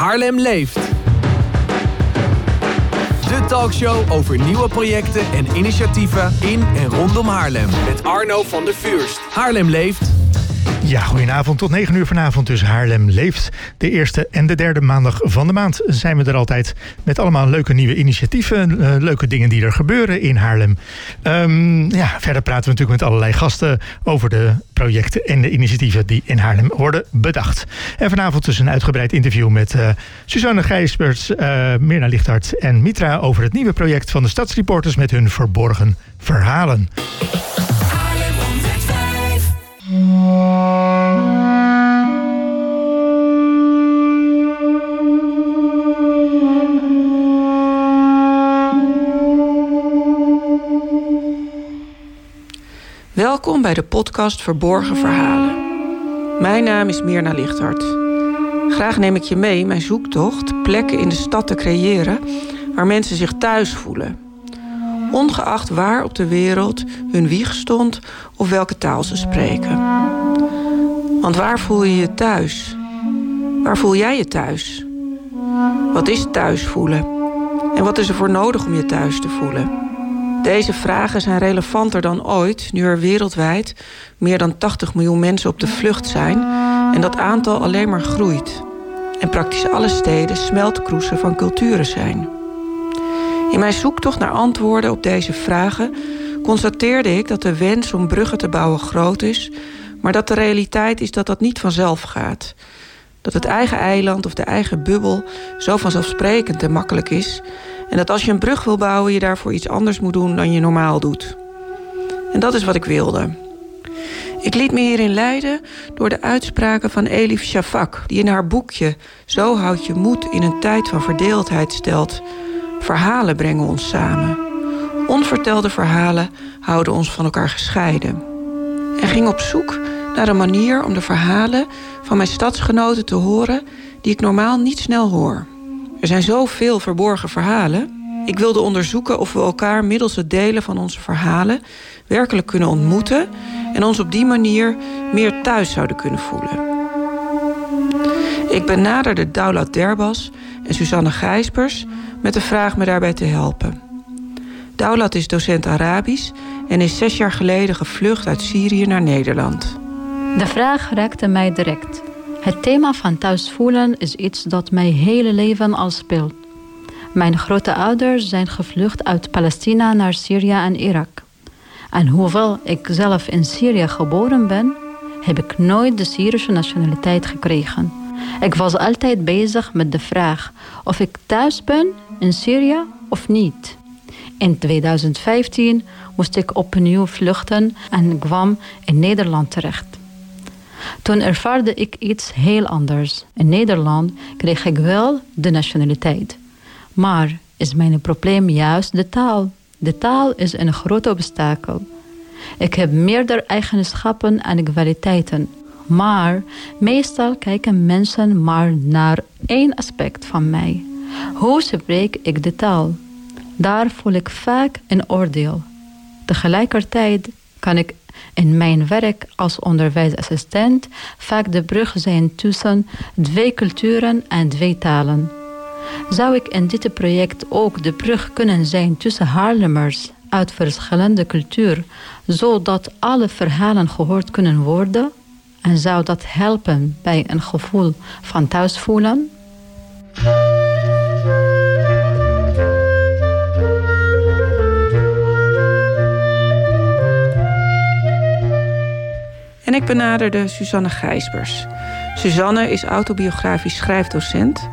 Haarlem leeft. De talkshow over nieuwe projecten en initiatieven in en rondom Haarlem. Met Arno van der Vuurst. Haarlem leeft. Ja, goedenavond. Tot 9 uur vanavond dus Haarlem leeft. De eerste en de derde maandag van de maand zijn we er altijd. Met allemaal leuke nieuwe initiatieven. eh, leuke dingen die er gebeuren in Haarlem. Ehm, ja, verder praten we natuurlijk met allerlei gasten over de projecten en de initiatieven die in Haarlem worden bedacht. En vanavond dus een uitgebreid interview met eh Suzanne Gijsbers, eh Mirna Lichthart en Mitra over het nieuwe project van de Stadsreporters met hun verborgen verhalen. Welkom bij de podcast Verborgen Verhalen. Mijn naam is Mirna Lichthart. Graag neem ik je mee mijn zoektocht plekken in de stad te creëren waar mensen zich thuis voelen. Ongeacht waar op de wereld hun wieg stond of welke taal ze spreken. Want waar voel je je thuis? Waar voel jij je thuis? Wat is thuis voelen? En wat is er voor nodig om je thuis te voelen? Deze vragen zijn relevanter dan ooit nu er wereldwijd meer dan 80 miljoen mensen op de vlucht zijn en dat aantal alleen maar groeit. En praktisch alle steden smeltkroesen van culturen zijn. In mijn zoektocht naar antwoorden op deze vragen constateerde ik dat de wens om bruggen te bouwen groot is, maar dat de realiteit is dat dat niet vanzelf gaat. Dat het eigen eiland of de eigen bubbel zo vanzelfsprekend en makkelijk is en dat als je een brug wil bouwen, je daarvoor iets anders moet doen dan je normaal doet. En dat is wat ik wilde. Ik liet me hierin leiden door de uitspraken van Elif Shafak, die in haar boekje Zo houd je moed in een tijd van verdeeldheid stelt: Verhalen brengen ons samen. Onvertelde verhalen houden ons van elkaar gescheiden. En ging op zoek naar een manier om de verhalen van mijn stadsgenoten te horen die ik normaal niet snel hoor. Er zijn zoveel verborgen verhalen. Ik wilde onderzoeken of we elkaar middels het delen van onze verhalen werkelijk kunnen ontmoeten en ons op die manier meer thuis zouden kunnen voelen. Ik benaderde Daulat Derbas en Suzanne Gijspers met de vraag me daarbij te helpen. Daulat is docent Arabisch en is zes jaar geleden gevlucht uit Syrië naar Nederland. De vraag raakte mij direct. Het thema van thuisvoelen is iets dat mijn hele leven al speelt. Mijn grote ouders zijn gevlucht uit Palestina naar Syrië en Irak. En hoewel ik zelf in Syrië geboren ben, heb ik nooit de Syrische nationaliteit gekregen. Ik was altijd bezig met de vraag of ik thuis ben in Syrië of niet. In 2015 moest ik opnieuw vluchten en kwam in Nederland terecht. Toen ervaarde ik iets heel anders. In Nederland kreeg ik wel de nationaliteit. Maar is mijn probleem juist de taal? De taal is een groot obstakel. Ik heb meerdere eigenschappen en kwaliteiten. Maar meestal kijken mensen maar naar één aspect van mij. Hoe spreek ik de taal? Daar voel ik vaak een oordeel. Tegelijkertijd kan ik in mijn werk als onderwijsassistent vaak de brug zijn tussen twee culturen en twee talen. Zou ik in dit project ook de brug kunnen zijn tussen Haarlemmers uit verschillende cultuur, zodat alle verhalen gehoord kunnen worden? En zou dat helpen bij een gevoel van thuisvoelen? En ik benaderde Suzanne Gijsbers. Suzanne is autobiografisch schrijfdocent.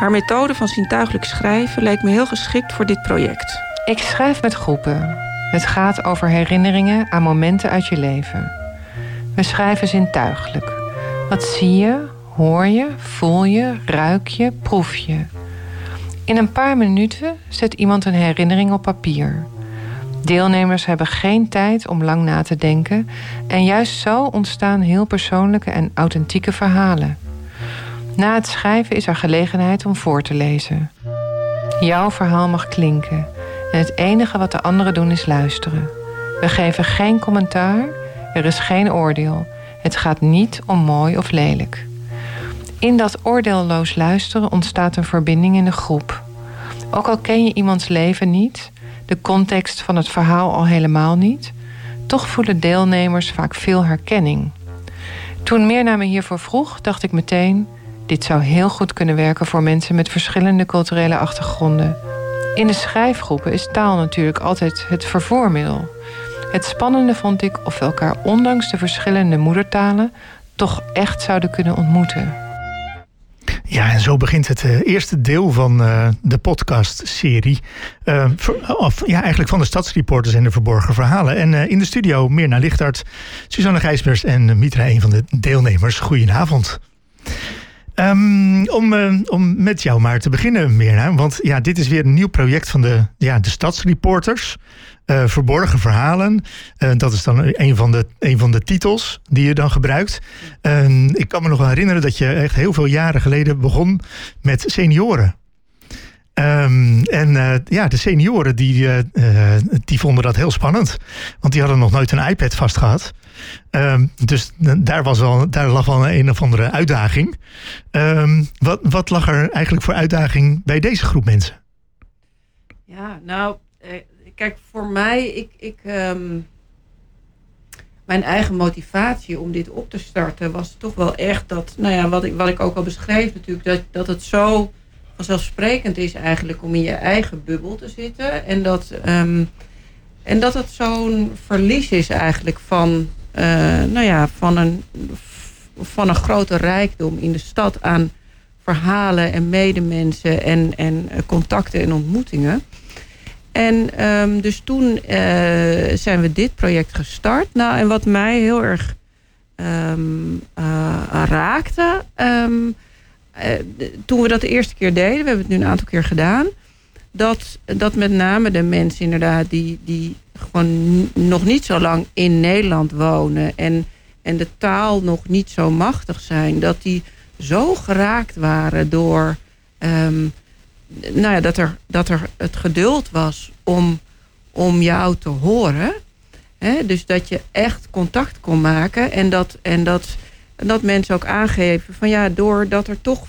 Haar methode van zintuigelijk schrijven leek me heel geschikt voor dit project. Ik schrijf met groepen. Het gaat over herinneringen aan momenten uit je leven. We schrijven zintuigelijk. Wat zie je, hoor je, voel je, ruik je, proef je. In een paar minuten zet iemand een herinnering op papier. Deelnemers hebben geen tijd om lang na te denken en juist zo ontstaan heel persoonlijke en authentieke verhalen. Na het schrijven is er gelegenheid om voor te lezen. Jouw verhaal mag klinken en het enige wat de anderen doen is luisteren. We geven geen commentaar, er is geen oordeel. Het gaat niet om mooi of lelijk. In dat oordeelloos luisteren ontstaat een verbinding in de groep. Ook al ken je iemands leven niet, de context van het verhaal al helemaal niet, toch voelen deelnemers vaak veel herkenning. Toen Mirna me hiervoor vroeg, dacht ik meteen: dit zou heel goed kunnen werken voor mensen met verschillende culturele achtergronden. In de schrijfgroepen is taal natuurlijk altijd het vervoermiddel. Het spannende vond ik of we elkaar ondanks de verschillende moedertalen toch echt zouden kunnen ontmoeten. Ja, en zo begint het uh, eerste deel van uh, de podcastserie. Uh, of ja, eigenlijk van de Stadsreporters en de Verborgen Verhalen. En in de studio Mirna Lichtart, Suzanne Gijsbers en Mitra, een van de deelnemers. Goedenavond. Um, om, uh, om met jou maar te beginnen, Mirna. Want ja, dit is weer een nieuw project van de, ja, de Stadsreporters. Uh, verborgen verhalen. Uh, dat is dan een van, de, een van de titels die je dan gebruikt. ik kan me nog herinneren dat je echt heel veel jaren geleden begon met senioren. Um, en ja, de senioren die, die vonden dat heel spannend. Want die hadden nog nooit een iPad vast gehad. Um, dus daar, was wel, daar lag wel een, of andere uitdaging. Um, wat, wat lag er eigenlijk voor uitdaging bij deze groep mensen? Ja, nou, kijk, voor mij, ik, ik, mijn eigen motivatie om dit op te starten was toch wel echt dat, nou ja, wat ik, wat ik ook al beschreef natuurlijk, dat, dat het zo vanzelfsprekend is eigenlijk om in je eigen bubbel te zitten. En dat, en dat het zo'n verlies is eigenlijk van, uh, nou ja, van, een, van een grote rijkdom in de stad aan verhalen en medemensen en, en contacten en ontmoetingen. En um, dus toen uh, zijn we dit project gestart. Nou, en wat mij heel erg uh, raakte, uh, toen we dat de eerste keer deden, we hebben het nu een aantal keer gedaan, dat, dat met name de mensen inderdaad die, die gewoon nog niet zo lang in Nederland wonen en, en de taal nog niet zo machtig zijn, dat die zo geraakt waren door um, nou ja, dat, er, dat er het geduld was om, om jou te horen. Hè? Dus dat je echt contact kon maken en dat, en dat dat mensen ook aangeven van ja, doordat er toch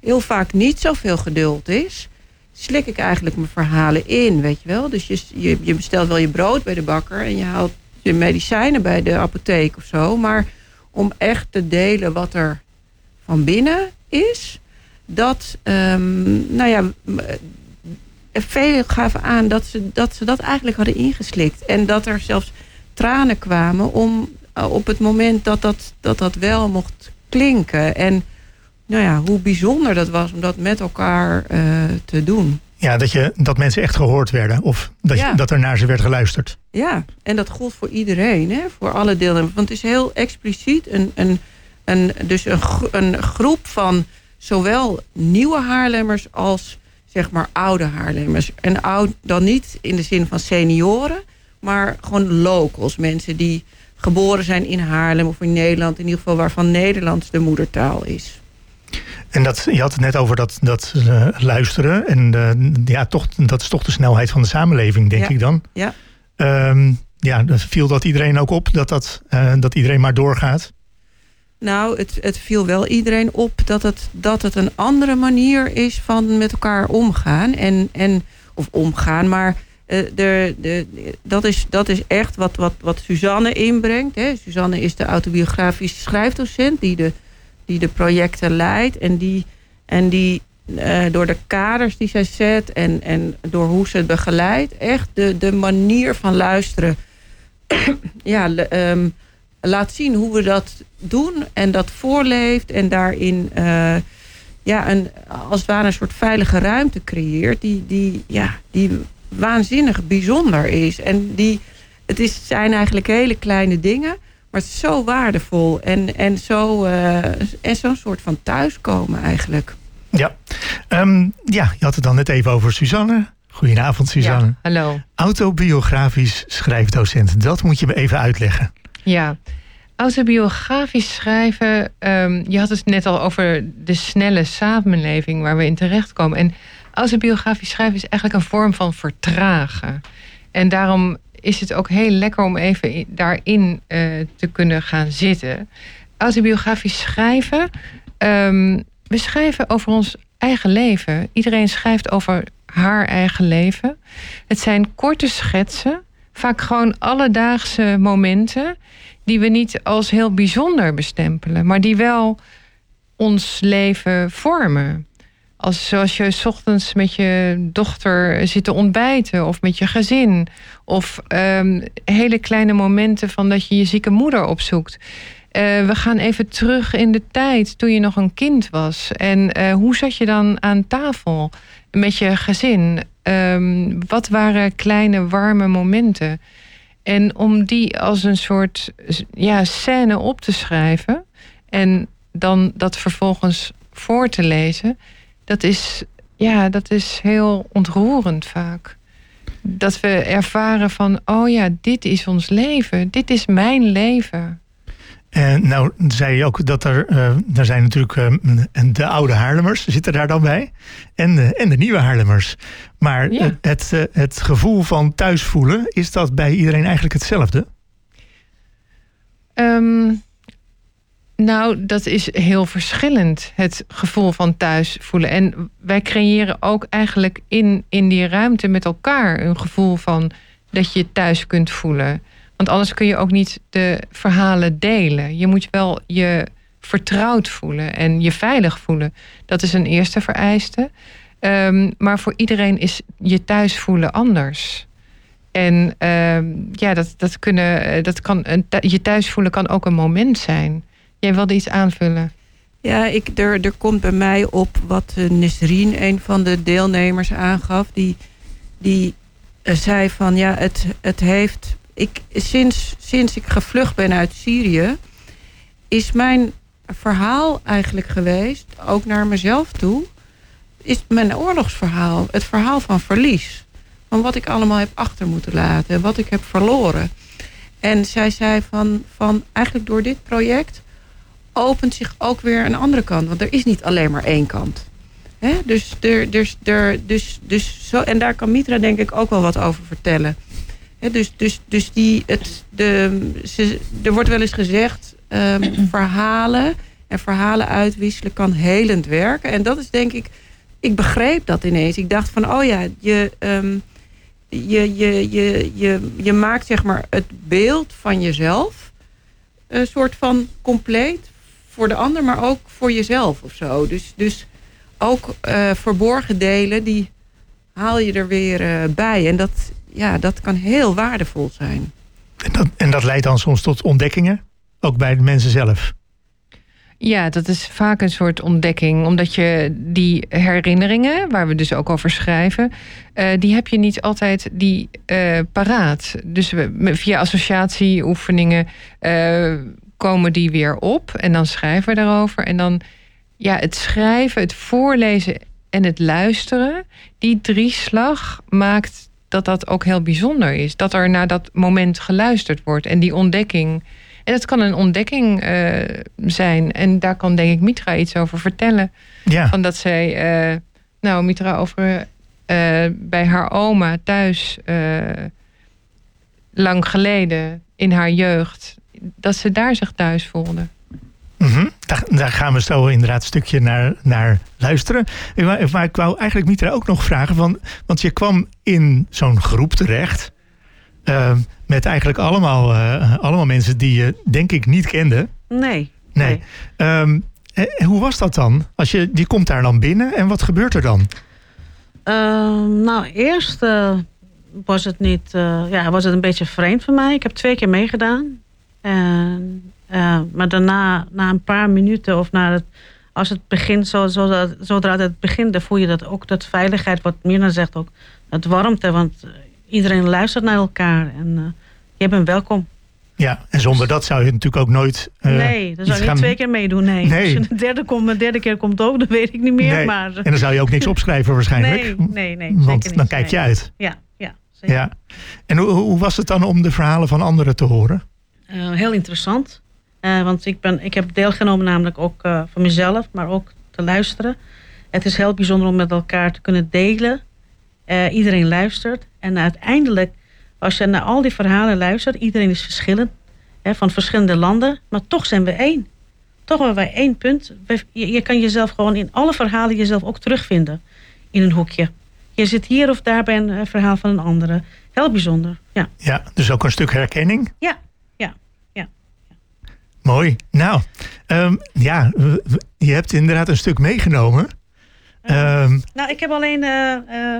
heel vaak niet zoveel geduld is, slik ik eigenlijk mijn verhalen in, weet je wel. Dus je, je, bestelt wel je brood bij de bakker en je haalt je medicijnen bij de apotheek of zo. Maar om echt te delen wat er van binnen is, dat, um, nou ja, velen gaven aan dat ze, dat ze dat eigenlijk hadden ingeslikt. En dat er zelfs tranen kwamen om eh, op het moment dat dat, dat dat wel mocht klinken. En nou ja, hoe bijzonder dat was om dat met elkaar uh, te doen. Ja, dat, je, dat mensen echt gehoord werden. Of dat, ja. je, dat er naar ze werd geluisterd. Ja, en dat gold voor iedereen. Hè? Voor alle deelnemers. Want het is heel expliciet een, een, een, dus een, een groep van zowel nieuwe Haarlemmers als zeg maar oude Haarlemmers. En oud dan niet in de zin van senioren, maar gewoon locals. Mensen die geboren zijn in Haarlem of in Nederland. In ieder geval waarvan Nederlands de moedertaal is. En dat, je had het net over dat, dat uh, luisteren. En uh, ja, toch, dat is toch de snelheid van de samenleving, denk ja. ik dan. Ja. Um, ja, viel dat iedereen ook op, dat, dat, uh, dat iedereen maar doorgaat? Nou, het, het viel wel iedereen op dat het, dat het een andere manier is van met elkaar omgaan. En, en, of omgaan, maar uh, de, de, dat, is, dat is echt wat, wat, wat Suzanne inbrengt. Hè. Suzanne is de autobiografische schrijfdocent die de, die de projecten leidt. En die, en die uh, door de kaders die zij zet en, en door hoe ze het begeleidt, echt de, de manier van luisteren ja, um, laat zien hoe we dat doen en dat voorleeft en daarin uh, ja, een, als het ware een soort veilige ruimte creëert die, die, ja, die waanzinnig bijzonder is. En die, het is, zijn eigenlijk hele kleine dingen, maar het is zo waardevol en, en zo'n uh, en zo'n soort van thuiskomen eigenlijk. Ja. Um, ja, je had het dan net even over Suzanne. Goedenavond, Suzanne. Ja, hallo. Autobiografisch schrijfdocent. Dat moet je me even uitleggen. Ja, autobiografisch schrijven. Um, je had het net al over de snelle samenleving waar we in terechtkomen. En autobiografisch schrijven is eigenlijk een vorm van vertragen. En daarom is het ook heel lekker om even daarin uh, te kunnen gaan zitten. Autobiografisch schrijven um, we schrijven over ons eigen leven. Iedereen schrijft over haar eigen leven. Het zijn korte schetsen, vaak gewoon alledaagse momenten, die we niet als heel bijzonder bestempelen, maar die wel ons leven vormen. Als, zoals je s ochtends met je dochter zit te ontbijten of met je gezin. Of um, hele kleine momenten van dat je je zieke moeder opzoekt. Uh, we gaan even terug in de tijd toen je nog een kind was. En uh, hoe zat je dan aan tafel met je gezin? Um, wat waren kleine warme momenten? En om die als een soort ja, scène op te schrijven en dan dat vervolgens voor te lezen, dat is, ja, dat is heel ontroerend vaak. Dat we ervaren van, oh ja, dit is ons leven, dit is mijn leven. En nou zei je ook dat er, uh, er zijn natuurlijk uh, de oude Haarlemmers zitten daar dan bij. En, uh, en de nieuwe Haarlemmers. Maar ja. het, het gevoel van thuis voelen, is dat bij iedereen eigenlijk hetzelfde? Um, nou, dat is heel verschillend, het gevoel van thuis voelen. En wij creëren ook eigenlijk in, in die ruimte met elkaar een gevoel van dat je thuis kunt voelen. Want anders kun je ook niet de verhalen delen. Je moet wel je vertrouwd voelen en je veilig voelen. Dat is een eerste vereiste. Um, maar voor iedereen is je thuis voelen anders. En um, ja, dat, dat, kunnen, dat kan, je thuis voelen kan ook een moment zijn. Jij wilde iets aanvullen. Ja, ik, er, er komt bij mij op wat Nesrien, een van de deelnemers, aangaf. Die, die zei van ja, het, het heeft ik, sinds, sinds ik gevlucht ben uit Syrië, is mijn verhaal eigenlijk geweest, ook naar mezelf toe, is mijn oorlogsverhaal. Het verhaal van verlies. Van wat ik allemaal heb achter moeten laten, wat ik heb verloren. En zij zei van, van eigenlijk door dit project opent zich ook weer een andere kant. Want er is niet alleen maar één kant. Dus, er, dus, er, dus, dus zo, en daar kan Mitra denk ik ook wel wat over vertellen dus, dus, dus die, het, de, ze, er wordt wel eens gezegd, um, verhalen en verhalen uitwisselen kan helend werken. En dat is denk ik, ik begreep dat ineens. Ik dacht van, oh ja, je, um, je, je, je, je, je maakt zeg maar het beeld van jezelf een soort van compleet voor de ander, maar ook voor jezelf of zo. Dus, dus ook uh, verborgen delen, die haal je er weer uh, bij. En dat ja, dat kan heel waardevol zijn. En dat, en dat leidt dan soms tot ontdekkingen, ook bij de mensen zelf. Ja, dat is vaak een soort ontdekking, omdat je die herinneringen, waar we dus ook over schrijven, uh, die heb je niet altijd die uh, paraat. Dus we, via associatieoefeningen uh, komen die weer op en dan schrijven we daarover. En dan, ja, het schrijven, het voorlezen en het luisteren, die drieslag maakt dat dat ook heel bijzonder is. Dat er naar dat moment geluisterd wordt en die ontdekking. En het kan een ontdekking uh, zijn. En daar kan denk ik Mitra iets over vertellen. Ja. Van dat zij, uh, nou Mitra over uh, bij haar oma thuis lang geleden in haar jeugd, dat ze daar zich thuis voelde. Mm -hmm. daar, daar, gaan we zo inderdaad een stukje naar, naar luisteren. Maar ik wou eigenlijk Mitra ook nog vragen, van, want je kwam in zo'n groep terecht. Uh, met eigenlijk allemaal, uh, allemaal mensen die je denk ik niet kende. Nee. Nee. nee. Um, hoe was dat dan? Als je, die komt daar dan binnen en wat gebeurt er dan? Uh, nou, eerst was het niet, ja, was het een beetje vreemd voor mij. Ik heb twee keer meegedaan. En uh, maar daarna, na een paar minuten of na het, als het begint, zo, zo, zodra het begint, dan voel je dat ook, dat veiligheid, wat Mirna zegt ook, dat warmte, want iedereen luistert naar elkaar en uh, je bent welkom. Ja, en zonder dat zou je natuurlijk ook nooit. Uh, nee, dan zou je niet twee keer meedoen. Nee. nee. Als je de derde, komt, de derde keer komt ook, dan weet ik niet meer. Nee. Maar... En dan zou je ook niks opschrijven waarschijnlijk. Nee, nee, nee. Want dan kijk je uit. Ja, ja. Zeker. ja. En hoe, hoe was het dan om de verhalen van anderen te horen? Uh, heel interessant. Uh, want ik, ben, ik heb deelgenomen namelijk ook uh, voor mezelf, maar ook te luisteren. Het is heel bijzonder om met elkaar te kunnen delen. Iedereen luistert. En uiteindelijk, als je naar al die verhalen luistert, iedereen is verschillend. Hè, van verschillende landen, maar toch zijn we één. toch wel bij één punt. Je, je kan jezelf gewoon in alle verhalen jezelf ook terugvinden. In een hoekje. Je zit hier of daar bij een eh, verhaal van een andere. Heel bijzonder, ja. Ja, dus ook een stuk herkenning. Ja. Mooi. Nou, ehm, ja, je hebt inderdaad een stuk meegenomen. Ehm, Nou, ik heb alleen. eh, eh,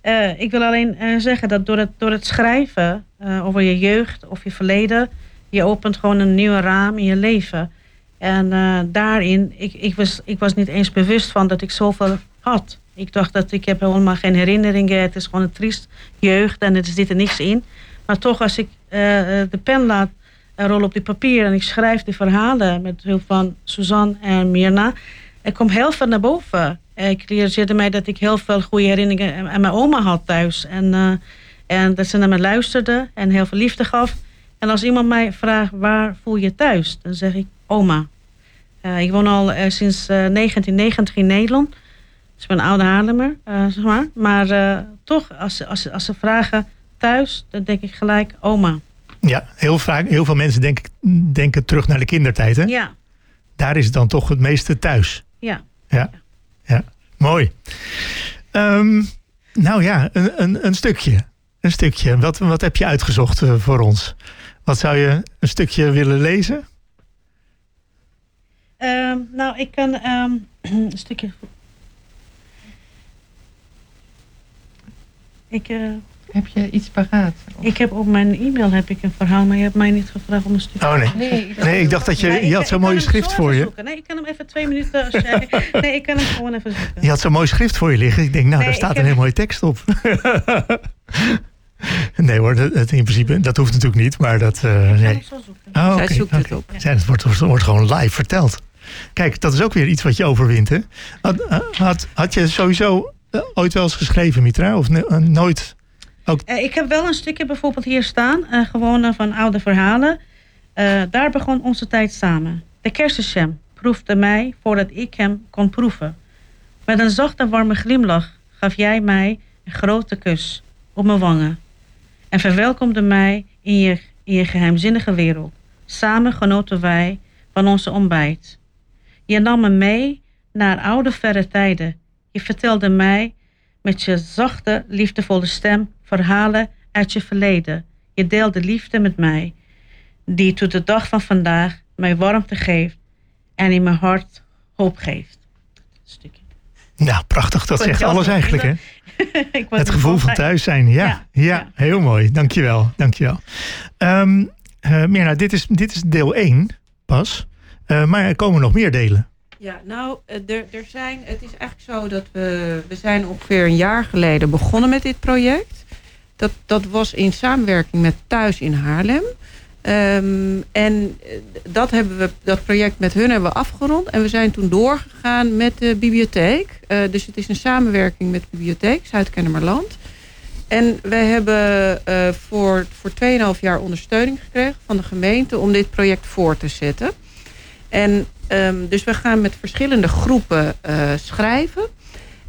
eh, ik wil alleen eh, zeggen dat door het, door het schrijven eh, over je jeugd of je verleden, je opent gewoon een nieuwe raam in je leven. En eh, daarin, ik, ik, was, ik was niet eens bewust van dat ik zoveel had. Ik dacht dat ik heb helemaal geen herinneringen. Het is gewoon een triest jeugd en er zit er niks in. Maar toch, als ik eh, eh, de pen laat eh, rollen op dit papier en ik schrijf die verhalen met hulp van Suzanne en Mirna, er komt heel veel naar boven. Ik realiseerde mij dat ik heel veel goede herinneringen aan- mijn oma had thuis. En, eh, en dat ze naar me luisterde en heel veel liefde gaf. En als iemand mij vraagt waar voel je thuis, dan zeg ik oma. Eh, ik woon al eh, sinds eh, 1990 in Nederland. Dus ik ben een oude Haarlemmer, zeg maar. Maar toch, als, als, als ze vragen thuis, dan denk ik gelijk oma. Ja, heel, vaak, heel veel mensen denken, denken terug naar de kindertijd. Hè? Ja, Daar is het dan toch het meeste thuis. ja. Ja, ja. mooi. Ehm, nou ja, een, een, een stukje. Een stukje. Wat, wat heb je uitgezocht eh, voor ons? Wat zou je een stukje willen lezen? Ehm, nou, ik kan ehm, een stukje. Ik, eh, Heb je iets paraat? ik heb op mijn e-mail heb ik een verhaal, maar je hebt mij niet gevraagd om een stukje. Oh nee. Nee, Nee, ik dacht dat je, ik- je had zo'n mooie schrift voor je. zoeken. Nee, ik kan hem even twee minuten. Als jij, nee, ik kan hem gewoon even zoeken. Je had zo'n mooi schrift voor je liggen. Ik denk, nou, Nee, daar staat heb- een hele mooie tekst op. nee hoor, dat, dat in principe, dat hoeft natuurlijk niet, maar dat... eh, Ik kan nee. hem zo zoeken. Oh, Zij zoekt het op. Ja, het wordt, wordt gewoon live verteld. Kijk, dat is ook weer iets wat je overwint, hè? Had, had, had je sowieso eh, ooit wel eens geschreven, Mitra? Of eh, nooit? Eh, ik heb wel een stukje bijvoorbeeld hier staan, eh, gewoon eh, van oude verhalen. Daar begon onze tijd samen. De kersensham proefde mij voordat ik hem kon proeven. Met een zachte warme glimlach gaf jij mij een grote kus op mijn wangen. En verwelkomde mij in je, in je geheimzinnige wereld. Samen genoten wij van onze ontbijt. Je nam me mee naar oude verre tijden. Je vertelde mij met je zachte, liefdevolle stem verhalen uit je verleden. Je deelde liefde met mij, die tot de dag van vandaag mij warmte geeft en in mijn hart hoop geeft. Stukje. Nou, prachtig. Dat zegt alles eigenlijk, hè? Het gevoel van thuis zijn. Ja, ja, Ja, ja. heel mooi. Dankjewel. Dankjewel. Um, uh, Mirna, dit is, dit is deel 1 pas. Uh, maar er komen nog meer delen. Ja, nou, eh, er, er zijn, het is eigenlijk zo dat we, we zijn ongeveer een jaar geleden begonnen met dit project. Dat, dat was in samenwerking met Thuis in Haarlem. Um, en eh, dat, hebben we, dat project met hun hebben we afgerond. En we zijn toen doorgegaan met de bibliotheek. Uh, dus het is een samenwerking met de bibliotheek Zuid-Kennemerland. En wij hebben uh, voor, voor 2,5 jaar ondersteuning gekregen van de gemeente om dit project voor te zetten. En um, dus we gaan met verschillende groepen uh, schrijven.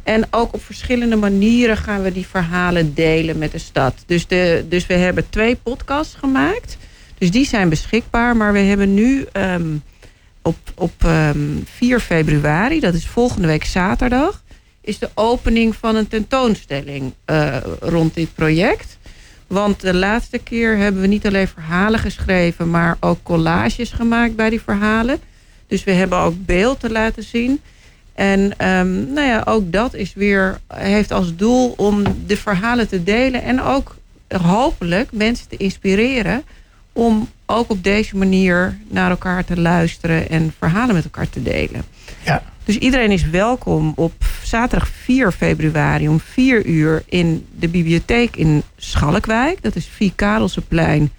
En ook op verschillende manieren gaan we die verhalen delen met de stad. Dus, de, dus we hebben twee podcasts gemaakt. Dus die zijn beschikbaar. Maar we hebben nu um, op, op um, 4 februari, dat is volgende week zaterdag, is de opening van een tentoonstelling uh, rond dit project. Want de laatste keer hebben we niet alleen verhalen geschreven, maar ook collages gemaakt bij die verhalen. Dus we hebben ook beeld te laten zien. En um, nou ja, ook dat is weer, heeft als doel om de verhalen te delen en ook hopelijk mensen te inspireren om ook op deze manier naar elkaar te luisteren en verhalen met elkaar te delen. Ja. Dus iedereen is welkom op zaterdag 4 februari om 4 uur in de bibliotheek in Schalkwijk. Dat is Vie Karelseplein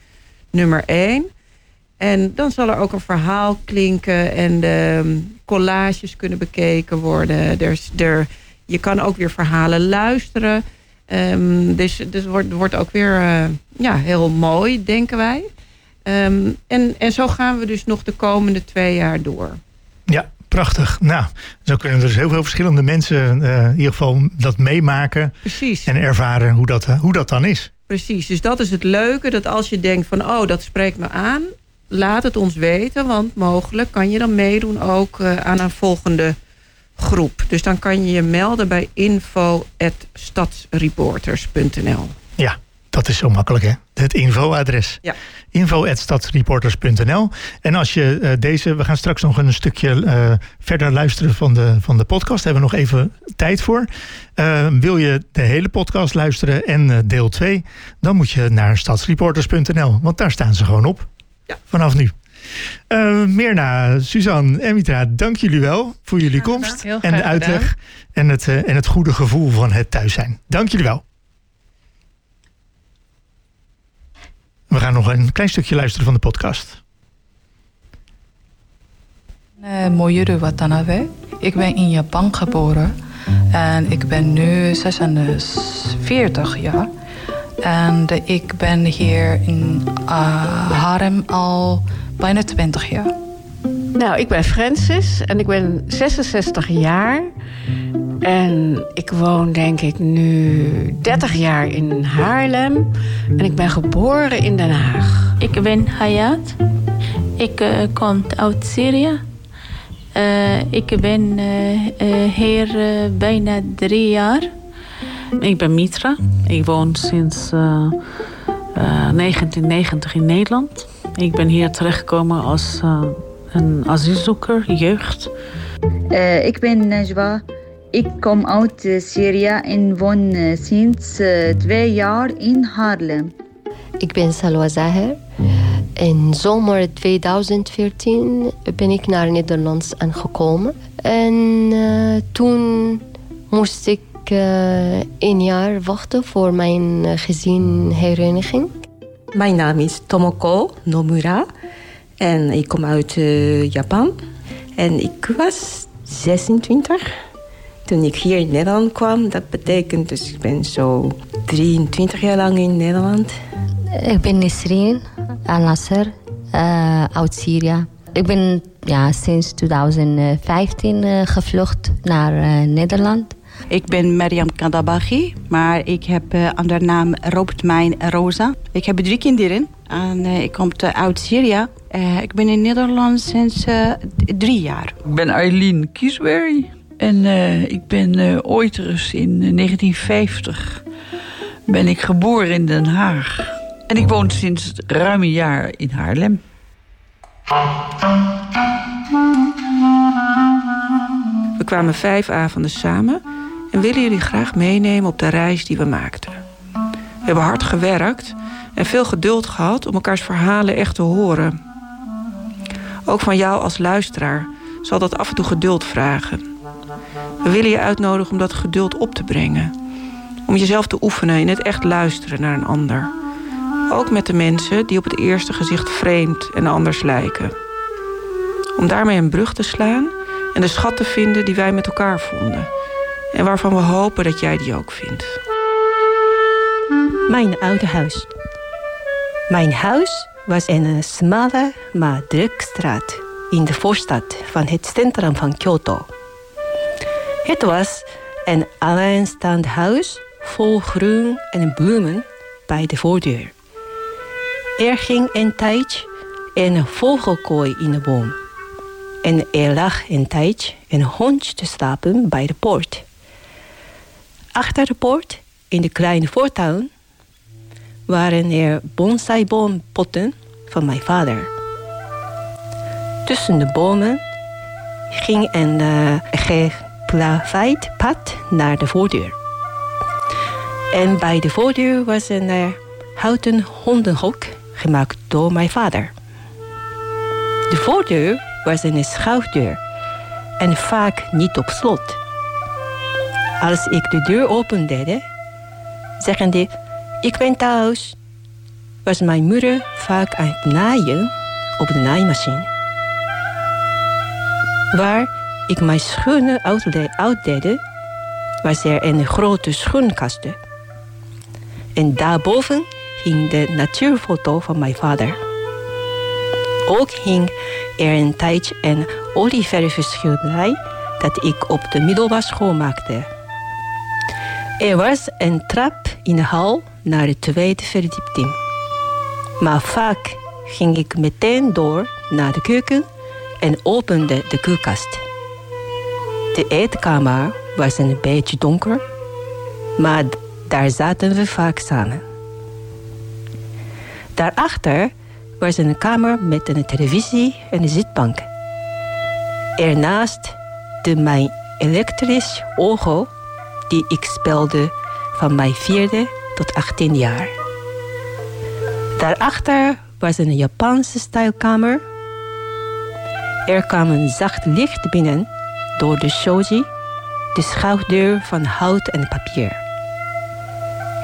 nummer 1. En dan zal er ook een verhaal klinken en de collages kunnen bekeken worden. Er, er, je kan ook weer verhalen luisteren. Um, dus het dus wordt, wordt ook weer uh, ja, heel mooi, denken wij. Um, en, en zo gaan we dus nog de komende twee jaar door. Ja, prachtig. Nou, zo kunnen dus heel veel verschillende mensen uh, in ieder geval dat meemaken. Precies. En ervaren hoe dat, hoe dat dan is. Precies, dus dat is het leuke. Dat als je denkt van, oh, dat spreekt me aan. Laat het ons weten. Want mogelijk kan je dan meedoen ook eh, aan een volgende groep. Dus dan kan je je melden bij info.stadsreporters.nl. Ja, dat is zo makkelijk hè. Het infoadres. Ja. info.stadsreporters.nl En als je eh, deze, we gaan straks nog een stukje eh, verder luisteren van de, van de podcast. Daar hebben we nog even tijd voor. Wil je de hele podcast luisteren en deel 2, dan moet je naar stadsreporters.nl. Want daar staan ze gewoon op. Ja. Vanaf nu. Eh Mirna, Suzanne en Mitra, dank jullie wel voor jullie komst. En de uitleg en het, eh, en het goede gevoel van het thuis zijn. Dank jullie wel. We gaan nog een klein stukje luisteren van de podcast. Eh, Moyuru Watanabe. Ik ben in Japan geboren en ik ben nu 46 jaar. En ik ben hier in uh, Harem al bijna 20 jaar. Nou, ik ben Francis en ik ben 66 jaar. En ik woon denk ik nu 30 jaar in Haarlem. En ik ben geboren in Den Haag. Ik ben Hayat. Ik eh, kom uit Syrië. Eh, ik ben hier bijna drie jaar. Ik ben Mitra. Ik woon sinds eh, eh, 1990 in Nederland. Ik ben hier terechtgekomen als eh, een asielzoeker, jeugd. Eh, ik ben Najwa. Ik kom uit eh, Syrië en woon eh, sinds eh, twee jaar in Haarlem. Ik ben Salwa Zaher. In zomer 2014 ben ik naar Nederland aangekomen. En eh, toen moest ik eh, een jaar wachten voor mijn eh, gezinhereniging. Mijn naam is Tomoko Nomura en ik kom uit eh, Japan. En ik was 26 toen ik hier in Nederland kwam. Dat betekent dus ik ben zo 23 jaar lang in Nederland. Ik ben Nisreen Al-Nasser uit Syrië. Ik ben ja, sinds 2015 eh, gevlucht naar Nederland. Ik ben Mariam Kandabaghi, maar ik heb uh, onder naam Rooptmijn Rosa. Ik heb drie kinderen en uh, ik kom uit Syrië. Uh, ik ben in Nederland sinds uh, drie jaar. Ik ben Eileen Kiesberry en uh, ik ben uh, ooit eens in 1950 ben ik geboren in Den Haag. En ik woon sinds ruim een jaar in Haarlem. We kwamen vijf avonden samen en willen jullie graag meenemen op de reis die we maakten. We hebben hard gewerkt en veel geduld gehad om elkaars verhalen echt te horen. Ook van jou als luisteraar zal dat af en toe geduld vragen. We willen je uitnodigen om dat geduld op te brengen. Om jezelf te oefenen in het echt luisteren naar een ander. Ook met de mensen die op het eerste gezicht vreemd en anders lijken. Om daarmee een brug te slaan en de schat te vinden die wij met elkaar vonden. En waarvan we hopen dat jij die ook vindt. Mijn oude huis. Mijn huis was in een smalle maar drukke straat in de voorstad van het centrum van Kyoto. Het was een alleenstaand huis vol groen en bloemen bij de voordeur. Er ging een tijdje een vogelkooi in de boom. En er lag een tijdje een hondje te slapen bij de poort. Achter de poort, in de kleine voortuin, waren er bonsaiboompotten van mijn vader. Tussen de bomen ging een uh, geplaveid pad naar de voordeur. En bij de voordeur was een uh, houten hondenhok gemaakt door mijn vader. De voordeur was een schouwdeur en vaak niet op slot. Als ik de deur opende, zeggende ik ben thuis, was mijn moeder vaak aan het naaien op de naaimachine. Waar ik mijn schoenen uitdeed, was er een grote schoenkast. En daarboven hing de natuurfoto van mijn vader. Ook hing er een tijdje een olieverfschilderij dat ik op de middelbare school maakte. Er was een trap in de hal naar de tweede verdieping. Maar vaak ging ik meteen door naar de keuken en opende de koelkast. De eetkamer was een beetje donker, maar daar zaten we vaak samen. Daarachter was een kamer met een televisie en een zitbank. Ernaast de mijn elektrisch orgel die ik speelde van mijn vierde tot 18 jaar. Daarachter was een Japanse stijlkamer. Er kwam een zacht licht binnen door de shoji, de schouwdeur van hout en papier.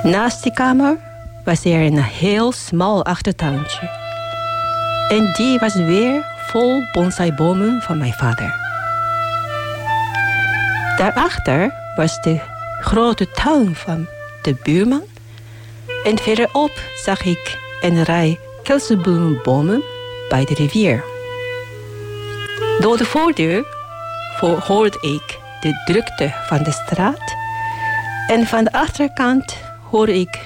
Naast die kamer was er een heel smal achtertuintje. En die was weer vol bonsaibomen van mijn vader. Daarachter was de grote tuin van de buurman. En verderop zag ik een rij kelsenbloembomen bij de rivier. Door de voordeur hoorde ik de drukte van de straat. En van de achterkant hoorde ik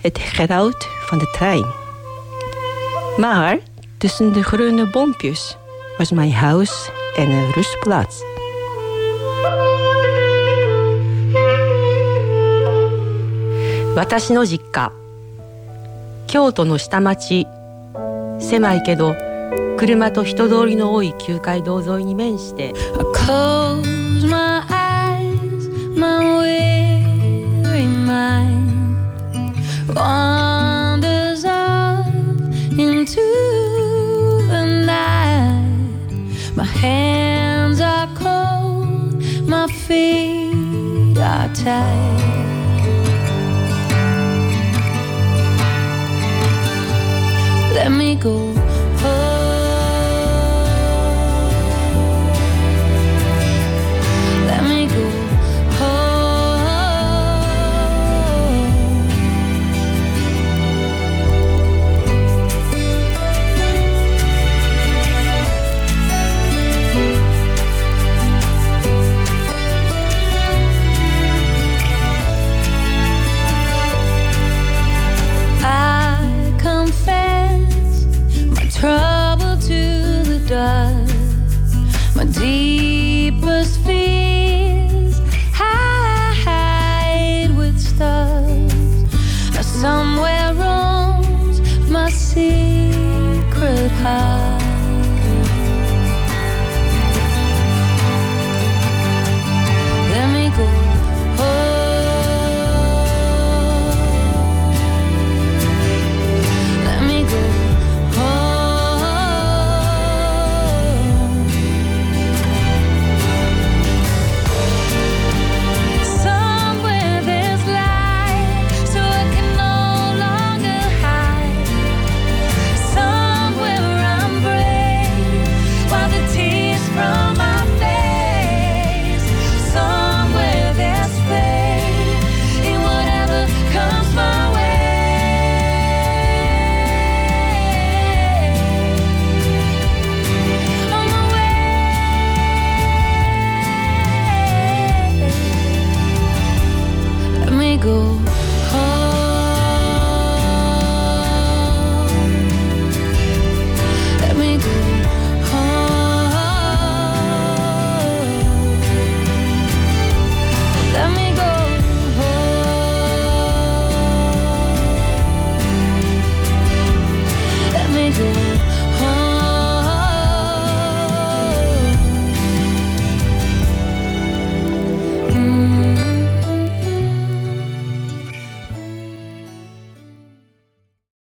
het geruit van de trein. Maar tussen de groene bompjes was mijn huis en een rustplaats. 私の実家。京都の下町。狭いけど車と人通りの多い旧街道沿いに面して。Let me go.